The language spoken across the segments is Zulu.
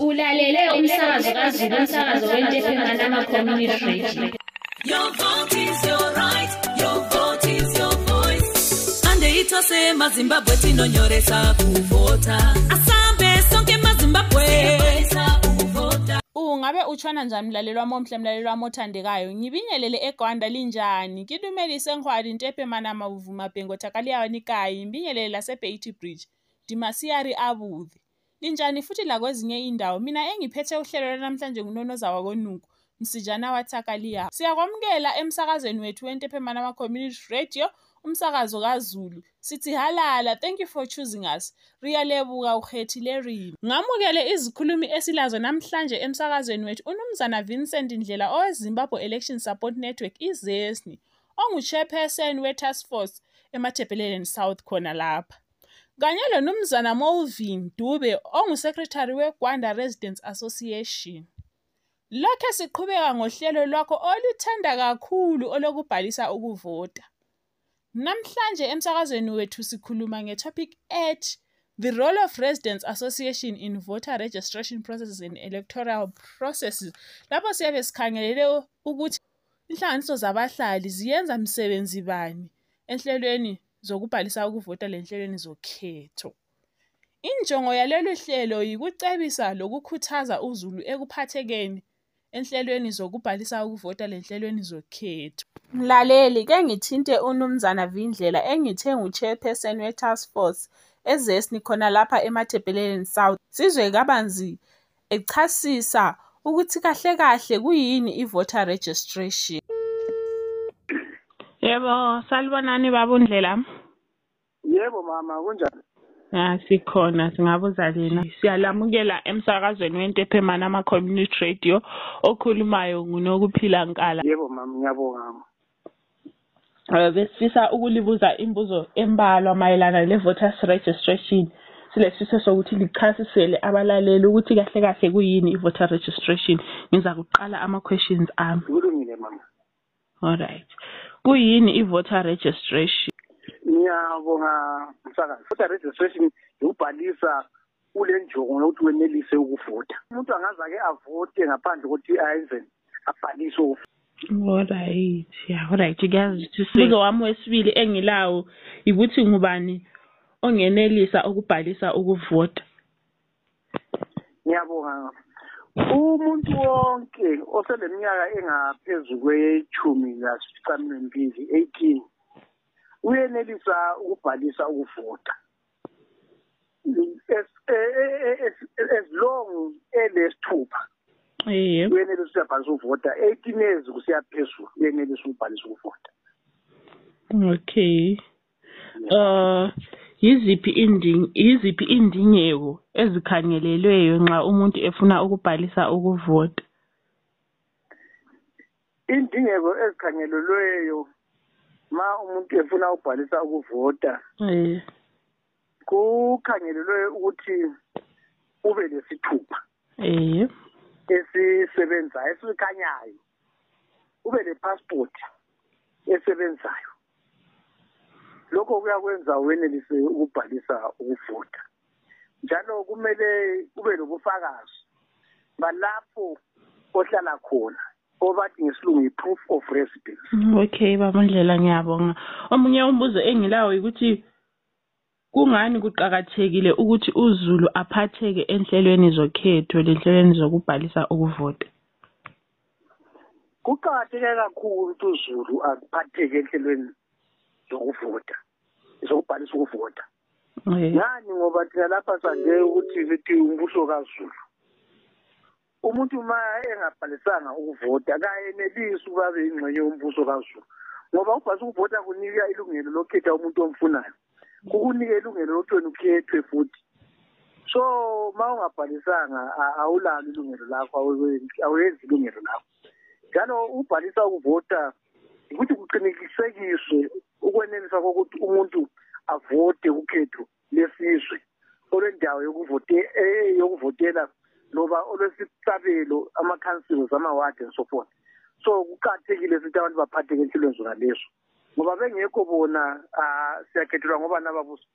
Ulalele umsakazo kaZulu umsakazo wentefengana community radio. Your vote is your right, your vote is your voice. Ande itose mazimbabwe tinonyoresa kuvota. Asambe sonke mazimbabwe. Ungabe utshona njani mlaleli wami omhle mlaleli wami othandekayo ngibingelele egwanda linjani kidumelise nkhwadi ntepe manama uvuma bhengo thakaliyawanikayi mbingelele lasebeit bridge dimasiyari abuthi linjani futhi lakwezinye indawo? Mina engiphethe uhlelo lwanamhlanje ngunonoza wakonuku msijana wathakaliya. Siyakwamukela emsakazweni wethu wentepe manama community radio umsakazo kazulu. Sithi halala thank you for choosing us. Riyalebuka ukhethile rima ngamukele izikhulumi esilazo namhlanje emsakazweni wethu unumzana vincent ndlela owezimbabwe election support network izesni ongu-chairperson we-task force emathebheleleni south khona lapha kanye lonumzana molvin dube ongusekretary wegwanda residents association lokhe siqhubeka ngohlelo lwakho oluthanda kakhulu olokubhalisa ukuvota Namhlanje emsakazweni wethu sikhuluma ngetopic ethi The role of residents association in voter registration processes and electoral processes. Lapho siyabe sikhangelele ukuthi inhlanganiso zabahlali ziyenza msebenzi bani enhlelweni zokubhalisa ukuvota lenhlelweni zokhetho. Injongo yalolu hlelo yikucebisa lokukhuthaza uzulu ekuphathekeni enhlelweni zokubhalisa ukuvota lenhlelweni zokhetho. Mlaleli ke ngithinte unumzana Vindlela engithe ngu-chairperson we-task force ezesni khona lapha emathebheleleni south sizwe kabanzi echasisa ukuthi kahle kahle kuyini i-voter registration yebo salibonani babundlela Yebo mama kunjani? ya sikhona singabuza lina. Siyalamukela emsakazweni wentephe ama community radio okhulumayo ngunokuphila nkala. Yebo mama ngiyabonga. Eh, besifisa ukulibuza imibuzo embalwa mayelana ne-voters registration. Silesifiso sokuthi lichasisele abalaleli ukuthi kahle kahle kuyini i-voter registration. Ngiza kuqala ama-questions ami. Kulungile mama. alright kuyini i-voter registration Ngiyabonga msakazi. Voter registration ukubhalisa kule njongo yokuthi wenelise ukuvota. Umuntu angaza ke avote ngaphandle kokuthi ayenze abhalise alright ya alright kuyazi umbuzo wami wesibili engilawo ukuthi ngubani ongenelisa ukubhalisa ukuvota Ngiyabonga. Umuntu wonke oseleminyaka engaphezu kwechumi lasicamnembili 18 uyenelisa ukubhalisa ukuvota. As, as, as long elesithupha uyenelisa ukubhalisa ukuvota. 18 years kusiya phezulu uyenelisa ukubhalisa ukuvota. Okay. Uh yiziphi indingeko ezikhangelelweyo nxa umuntu efuna ukubhalisa ukuvota? Indingeko ezikhangelelweyo ma umuntu efuna ukubhalisa ukuvota eh. kukhangelelwe ukuthi ube lesithupha eh. esisebenzayo esikhanyayo. Ube lepassport esebenzayo. Lokho kuyakwenza wenelise ukubhalisa ukuvota. Njalo kumele kube lobufakazi balapho ohlala khona obathi ngesilungu yi-proof of residence. Okay babundlela ngiyabonga. Omunye umbuzo engilawo ukuthi kungani kuqakathekile ukuthi uzulu aphatheke enhlelweni zokhetho lenhlelweni zokubhalisa ukuvota? Kuqakatheke kakhulu ukuthi uzulu aphatheke enhlelweni zokuvota. Zokubhalisa ukuvota. Ngani ngoba thina lapha sande ukuthi sithi umbuso kazulu? Umuntu ma engabhalisanga ukuvota kayenelisi ukuba yingxenye yombuso kazulu ngoba ukubhalisa ukuvota kunika ilungelo lokhetha umuntu omfunayo kukunika ilungelo lokuthi wena ukhethwe futhi. So ma ungabhalisanga awulalo ilungelo lakho awenzi ilungelo lakho. Njalo ukubhalisa ukuvota ukuthi kuqinikisekiswe ukwenelisa kokuthi umuntu avote kukhetho lesizwe olwendawo yokuvote eh, yokuvotela loba olwesicabelo ama-councils ama-ward and so forth. So kuqakathekile ukuthi abantu baphatheke empilweni zona lezo ngoba bengekho bona ah, siyakhethelwa ngoba nababuso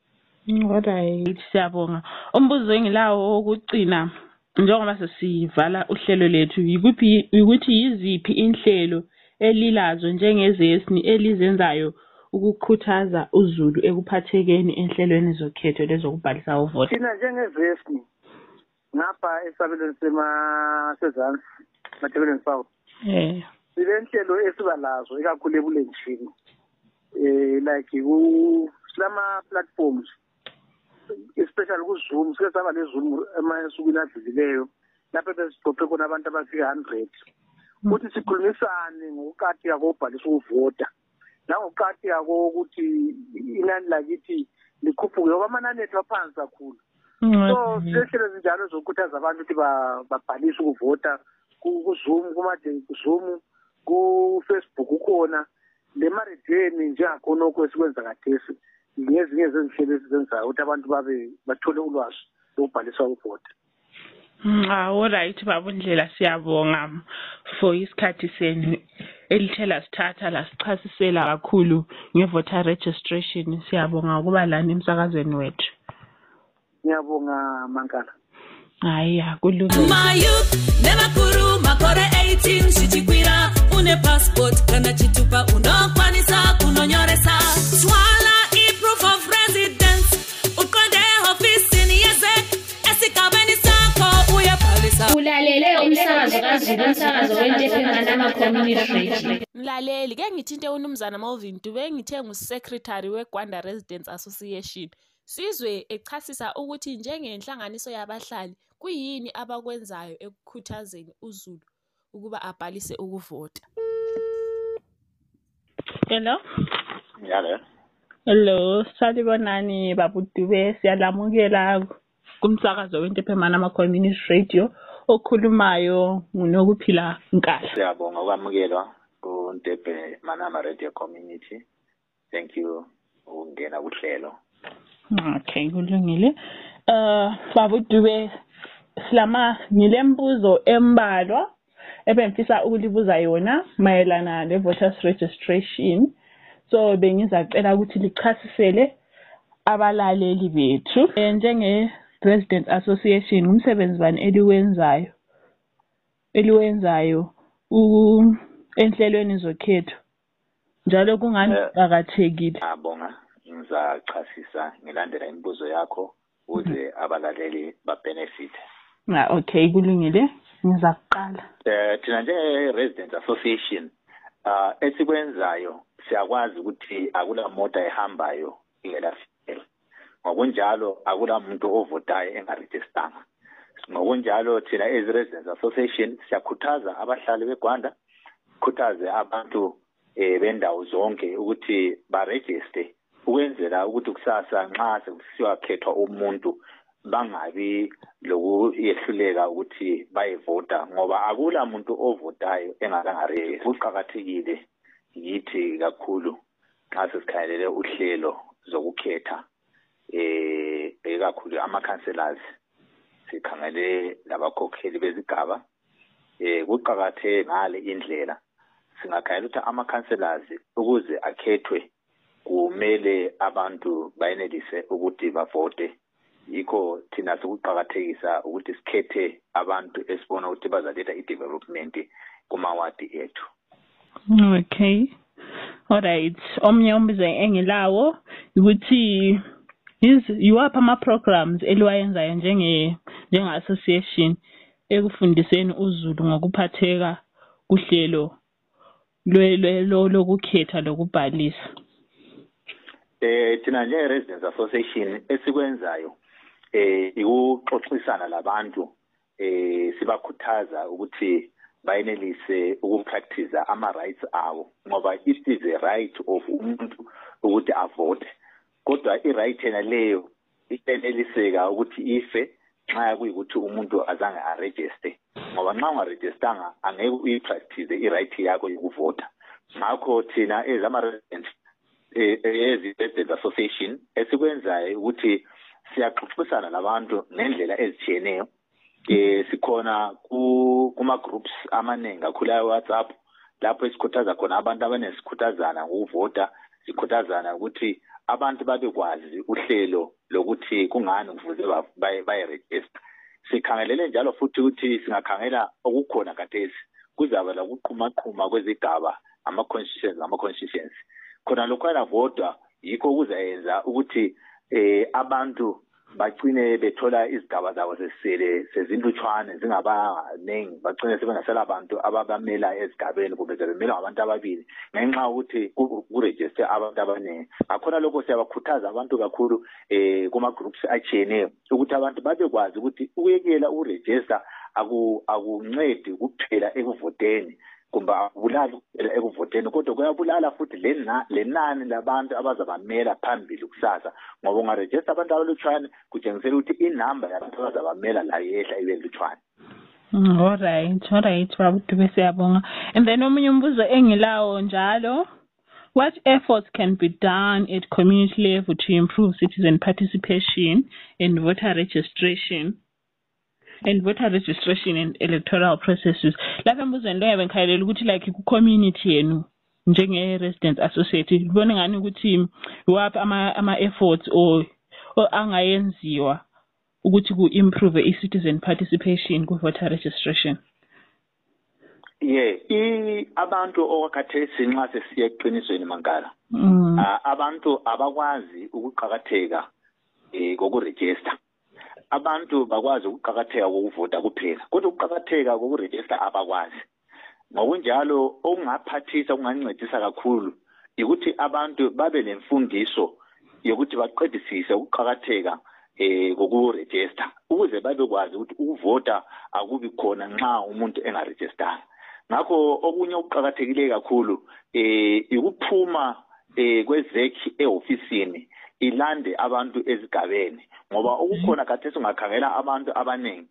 alright siyabonga. Umbuzo engilawo wokucina njengoba sesivala uhlelo lethu yikuphi ukuthi yiziphi inhlelo elilazo njengezesni elizenzayo ukukhuthaza uzulu ekuphathekeni enhlelweni zokhetho lezokubhalisa uvota thina njengezesni ngapha esabelweni sezansi mathebeleni south eh. sile nhlelo esiba lazo ikakhulu ebulenjini um like ku- silama-platforms especially kuzoom sike saba nezoom emasukwini adlulileyo lapho besigcophe khona abantu abafika hundred. Ukuthi sikhulumisane ngokukatika kokubhalisa ukuvota. Nangokukatika kokuthi inani lakithi likhuphuke ngoba amanani ethu aphansi kakhulu. So silehlelo ezinjalo zokukhuthaza abantu ukuthi ba- babhalise ukuvota ku- kuzoom kumade kuzoom kufacebook ukhona lemarediweni njengakhonokho esikwenza kathesi ngezinye zezinhlelo esizenzayo ukuthi abantu babe bathole ulwazi lokubhalisa ukuvota. Hawu right babundlela siyabonga. For isikhathi senu elithe lasithatha lasichasisela kakhulu nge-voter registration siyabonga ukuba lani emsakazweni wethu. Ngiyabonga mankala. Hayi kulungile My youth, nevakuru makore 18 zvichikwira une passport kana chitupa unokwanisa kunonyoresa. Swala iproof of residence. Ulalele umsakazo kazulu umsakazo wentephengana community radio mlaleli ke ngithinte unumzana Melvin Dube ngithe ngusecretary weGwanda Residents Association. Sizwe echasisa ukuthi njengenhlanganiso yabahlali kuyini abakwenzayo ekukhuthazeni uzulu ukuba abhalise ukuvota? Hello? Yale. Hello salibonani babudube siyalamukela kumsakazo wentephemana ama community radio. Okhulumayo ngunokuphila nkala Siyabonga ukwamukelwa kuNtebe Manama Radio Community. Thank you ukungena kuhlelo. Okay, kulungile. Uh, babudube silama ngilembuzo embalwa ebengifisa ukulibuza yona mayelana le voters registration. So bengizacela ukuthi lichasisele abalaleli bethu Eh, njenge Resident Association umsebenzi bani eliwenzayo eliwenzayo enhlelweni zokhetho njalo kungani Eh. kuqakathekile Ngiyabonga. Ngizachasisa ngilandela imibuzo yakho ukuze abalaleli babenefit. Ah, okay kulungile ngiza kuqala Eh thina nje Residents Association uh esikwenzayo siyakwazi ukuthi akula mota ehambayo ingelafikela. Ngokunjalo akula muntu ovotayo engarejistanga. Ngokunjalo thina as Residents Association siyakhuthaza abahlali beGwanda khuthaze abantu eh bendawo zonke ukuthi barejiste ukwenzela ukuthi kusasa nxa sekusiyakhethwa umuntu bangabi lokuyehluleka ukuthi bayevota ngoba akula muntu ovotayo engakangarejista kuqakathekile yithi kakhulu nxa sesikhangelele uhlelo zokukhetha eh ekakhulu ama-councillors sikhangele labakhokheli bezigaba eh kuqakatheke ngale indlela. Singakhangela ukuthi ama-councillors ukuze akhethwe kumele abantu bayenelise ukuthi bavote. Yikho thina sikuqakathekisa ukuthi sikhethe abantu esibona ukuthi bazaletha i-development kumawadi ethu. Okay. Alright omnye umbuzo engilawo ukuthi yiwaphi ama-programs eliwayenzayo njenge njenge-association ekufundiseni uzulu ngokuphatheka kuhlelo lokukhetha lokubhalisa eh thina nje residents association esikwenzayo eh ikuxoxisana labantu eh sibakhuthaza ukuthi bayenelise ukupractice ama rights abo ngoba it is a right of umuntu ukuthi avote kodwa i right yena leyo iyeneliseka ukuthi ife nxa kuyikuthi umuntu azange aregister. Ngoba nxa ungarejistanga angeke uyipractice i right yakho yokuvota. Ngakho thina as ama residents ezi-resident association esikwenzayo ukuthi siyaxoxisana labantu ngendlela ezitshiyeneyo. Eh sikhona ku- kuma-groups amaningi kakhulu awe-whatsapp lapho esikhuthaza khona abantu abaningi sikhuthazana ngokuvota sikhuthazana ukuthi abantu babekwazi uhlelo lokuthi kungani kufuze ba- baye- bayerejista sikhangelele njalo futhi ukuthi singakhangela okukhona kathesi. Kuzaba lokuqhumaqhuma kwezigaba ama-constitutions ama-constitutions khona lokhwana vodwa yikho kuzayenza ukuthi eh abantu bagcine bethola izigaba zabo sesele sezinlutshwane zingabaningi. Bagcine sebengasela abantu ababamela ezigabeni kumbe sebemela ngabantu ababili ngenxa yokuthi kurejiste abantu abaningi. Ngakhona lokho siyabakhuthaza abantu kakhulu um kuma-groups atshiyeneyo ukuthi abantu babekwazi ukuthi ukuyekela ukurejista akuncedi kuphela ekuvoteni. Kumbe akubulali ekuvoteni kodwa kuyabulala futhi lenani labantu abazabamela phambili kusasa ngoba ungarejista abantu abalutshwane kutshengisela ukuthi inamba yabantu abazabamela layo yehla ibe lutshwane. Mm, siyabonga. And then omunye umbuzo engilawo njalo what efforts can be done at community level to improve citizen participation and voter registration and voter registration and electoral processes? Lapha embuzweni loyabe ngikhayelela ukuthi like ku-community yenu njenge-residents associate libona ngani ukuthi iwaphi ama-efforts or angayenziwa ukuthi ku-improve i-citizen participation ku-voter registration? Ye abantu okwakhathesi nxa sesiya eqinisweni mangala mm. abantu abakwazi ukuqakatheka eh kokurejista abantu bakwazi ukuqakatheka kokuvota kuphela kodwa ukuqakatheka kokurejista abakwazi. Ngokunjalo okungaphathisa okungancedisa kakhulu ukuthi abantu babe lemfundiso yokuthi baqedisise ukuqakatheka eh kokurejista ukuze babekwazi ukuthi ukuvota akubi khona nxa umuntu engarejistanga. Ngakho okunye okuqakathekile kakhulu eh ukuphuma eh kwezekhi ehofisini ilande abantu ezigabeni ngoba okukhona khathesi ungakhangela abantu abaningi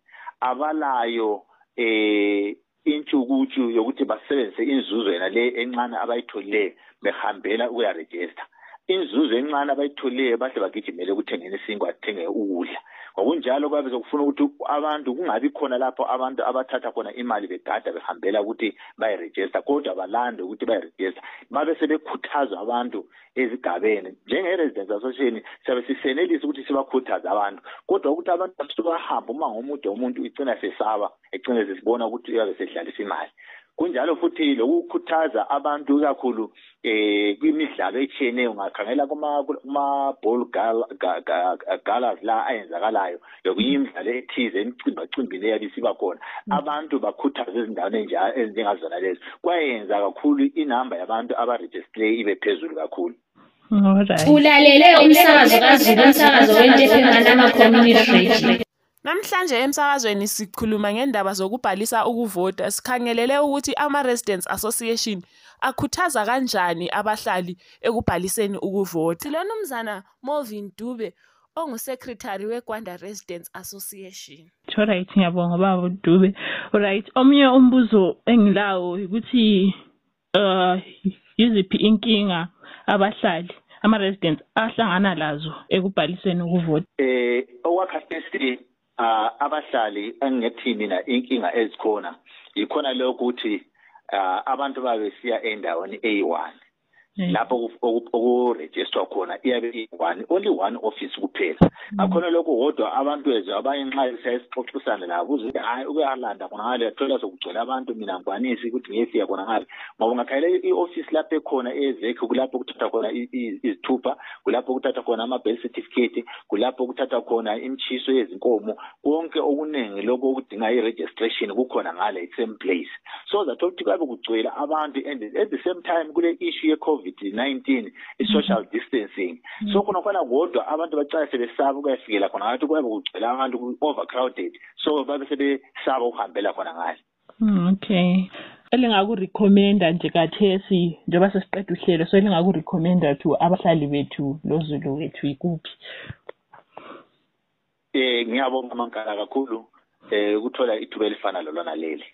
abalayo eh intshukutshu yokuthi basebenzise inzuzo yena le encane abayitholileyo behambela ukuyarejista inzuzo encane abayitholileyo bahle bagijimele ekuthengeni isinkwa athenge ukudla. Ngokunjalo kuyabe sokufuna ukuthi abantu kungabi khona lapho abantu abathatha khona imali begada behambela ukuthi bayirejista kodwa balande ukuthi bayirejista babe sebekhuthazwa abantu ezigabeni. Njenge-residence association siyabe sisenelisa ukuthi sibakhuthaze abantu. Kodwa ukuthi abantu bahambe uma ngomude umuntu icina sesaba ecine sesibona ukuthi uyabe sedlalisa imali kunjalo futhi lokukhuthaza abantu kakhulu eh kwimidlalo etshiyeneyo ungakhangela kuma-ball galas la ayenzakalayo lokunye imidlalo ethize emicimbacimbini eyabe isiba khona. Abantu bakhuthaze ezindaweni ezinjengazona lezo kwayenza kakhulu inamba yabantu abarejistileyo ibe phezulu kakhulu. Ulalele umsakazo kazulu umsakazo wentefengana ama-community radio Namhlanje emsakazweni sikhuluma ngendaba zokubhalisa ukuvota sikhangelele ukuthi ama-Residents Association akhuthaza kanjani abahlali ekubhaliseni ukuvota. Silona umzana Movin Dube ongusekretary weGwanda Residents Association. Alright ngiyabonga baba Dube. Alright omunye umbuzo engilawo ukuthi uh yiziphi inkinga abahlali ama-residents ahlangana lazo ekubhaliseni ukuvota. Eh okwakhathesi uh abahlali engithi mina inkinga ezikhona yikhona lokho ukuthi uh abantu babesiya endaweni eyi1 Mm. lapho okurejistwa khona iyabe iyi1 only one office kuphela. Mm. Ngakhona lokho kodwa abantu ezwe abanye nxa siyasixoxisana labo hayi ukuyalanda khonangale sokugcwele abantu mina ukuthi ngiyefika khonangale. Ngoba ungakhangela i-office lapho ekhona ezekhi kulapho khona izithupha kulapho khona ama-birth certificate kulapho khona yezinkomo. Konke okuningi okudinga i-registration kukhona ngale same place. So zathola ukuthi kuyabe kugcwele abantu and at the same time kule issue ye-covid-19 i-social distancing. So khona khona kodwa abantu bacala sebesaba ukuyafikela khona ngathi kuyabe kugcwele abantu overcrowded. So babe sebesaba ukuhambela khona ngale. Okay. Elingakurecommenda nje kathesi njengoba sesiqeda uhlelo so elingakurecommenda to abahlali bethu lozulu wethu yikuphi? Eh ngiyabonga mankala kakhulu eh ukuthola ithuba elifana lolona leli.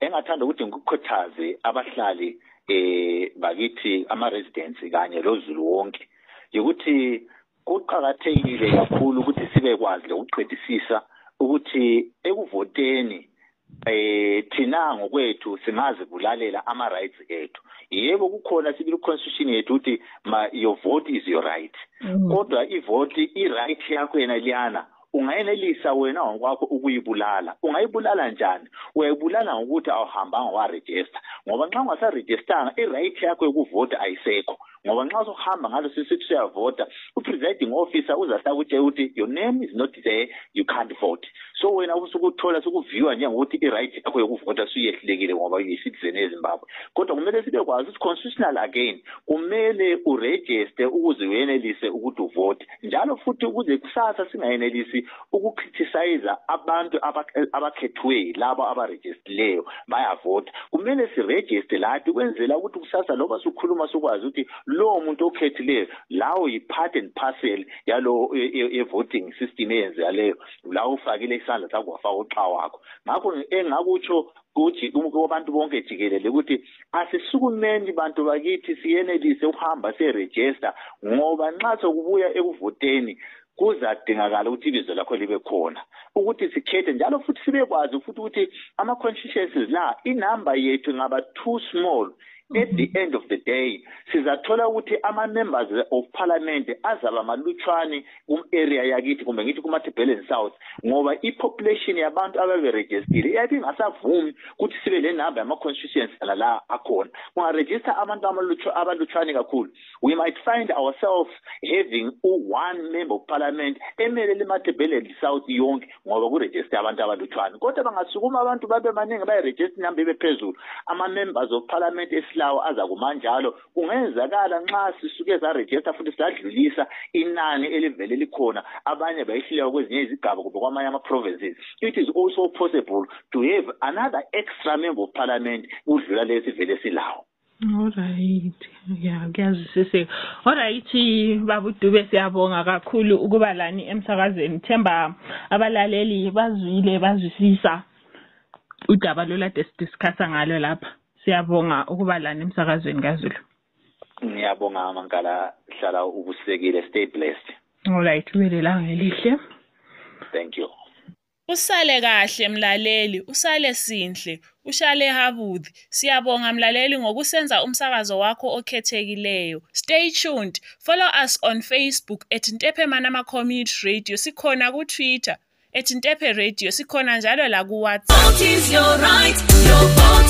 Engathanda ukuthi ngikukhuthaze abahlali eh bakithi ama residents kanye lozulu wonke ukuthi kuqhakathekile kakhulu ukuthi sibekwazi lokuqedisisa ukuthi ekuvoteni eh thina ngokwethu singazibulalela ama rights ethu. Yebo kukhona sibili constitution yethu ukuthi your vote is your right. Kodwa ivote i right yakho yena liyana. Ungayenelisa wena ngokwakho ukuyibulala. Ungayibulala njani? Uyayibulala ngokuthi awuhambanga warejista ngoba nxa ungasarejistanga i-right yakho yokuvota ayisekho. Ngoba nxa sokuhamba ngalo sisithi siyavota u-presiding officer uzasakutshela ukuthi your name is not there you can't vote. So wena usukuthola sukuviwa njengokuthi i-right yakho yokuvota suyehlulekile ngoba uyi-citizen ezimbabwe kodwa kumele sibe ukuthi constitutional again kumele urejiste ukuze uyenelise ukuthi uvote njalo futhi ukuze kusasa singayenelisi ukukriticiza abantu abakhethiweyo labo abarejistileyo bayavota. Kumele sirejiste lathi ukwenzela ukuthi kusasa loba sukhuluma sukwazi ukuthi lowo muntu okhethileyo lawo yi-part and parcel yalo ye-voting system eyenzekaleyo la ufakile isandla sakho wafaka uxa wakho. Ngakho engakutsho kubantu bonke jikelele ukuthi asisukumeni bantu bakithi siyenelise ukuhamba siyerejista ngoba nxa sokubuya ekuvoteni kuzadingakala ukuthi ibizo lakho libe khona. Ukuthi sikhethe njalo futhi sibekwazi futhi ukuthi ama-constituencies la inamba yethu ingaba too small. At the end of the day sizathola ukuthi ama-members of parliament azaba malutshwane kum-area yakithi kumbe ngithi kumathibhelen south ngoba i-population yabantu ababerejistile iyabe ingasavumi ukuthi sibe le namba yama-constituency la akhona. Kungarejista abantu abalutshwane kakhulu. We might find ourselves having u-one member of parliament emelele imathibhelen south yonke ngoba kurejiste abantu abalutshwane. Kodwa bangasukuma abantu babe maningi bayerejista inamba ibe phezulu. Ama-members of parliament esila lawo aza kumanjalo kungenzakala nxa sisuke sarejista futhi sadlulisa inani elivele likhona abanye bayihluleka kwezinye izigaba kumbe kwamanye ama-provinces it is also possible to have another extra member of parliament udlula lesi vele silawo Alright. Ya, kuyazwisiseka. Alright, babudube siyabonga kakhulu ukuba lani emsakazweni. Themba abalaleli bazwile bazwisisa udaba lolade sidiscussa ngalo lapha. Siyabonga ukuba lana emsakazweni kaZulu. Ngiyabonga amankala hlala ubusekile. Stay blessed. Alright ube langa elihle. Thank you. Usale kahle mlaleli. Usale sinhle. Ushale habuthi siyabonga mlaleli ngokusenza umsakazo wakho okhethekileyo. Stay tuned. Follow us on facebook at ntephe manama community radio. Sikhona ku-twitter ethi ntephe radio. Sikhona njalo la right, your vote is your right, your voice.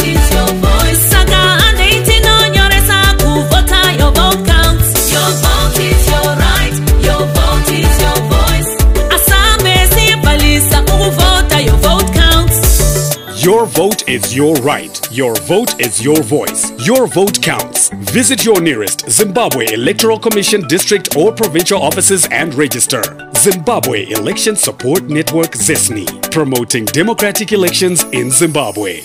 Your vote is your right. Your vote is your voice. Your vote counts. Visit your nearest Zimbabwe Electoral Commission district or provincial offices and register. Zimbabwe Election Support Network ZESNI, promoting democratic elections in Zimbabwe.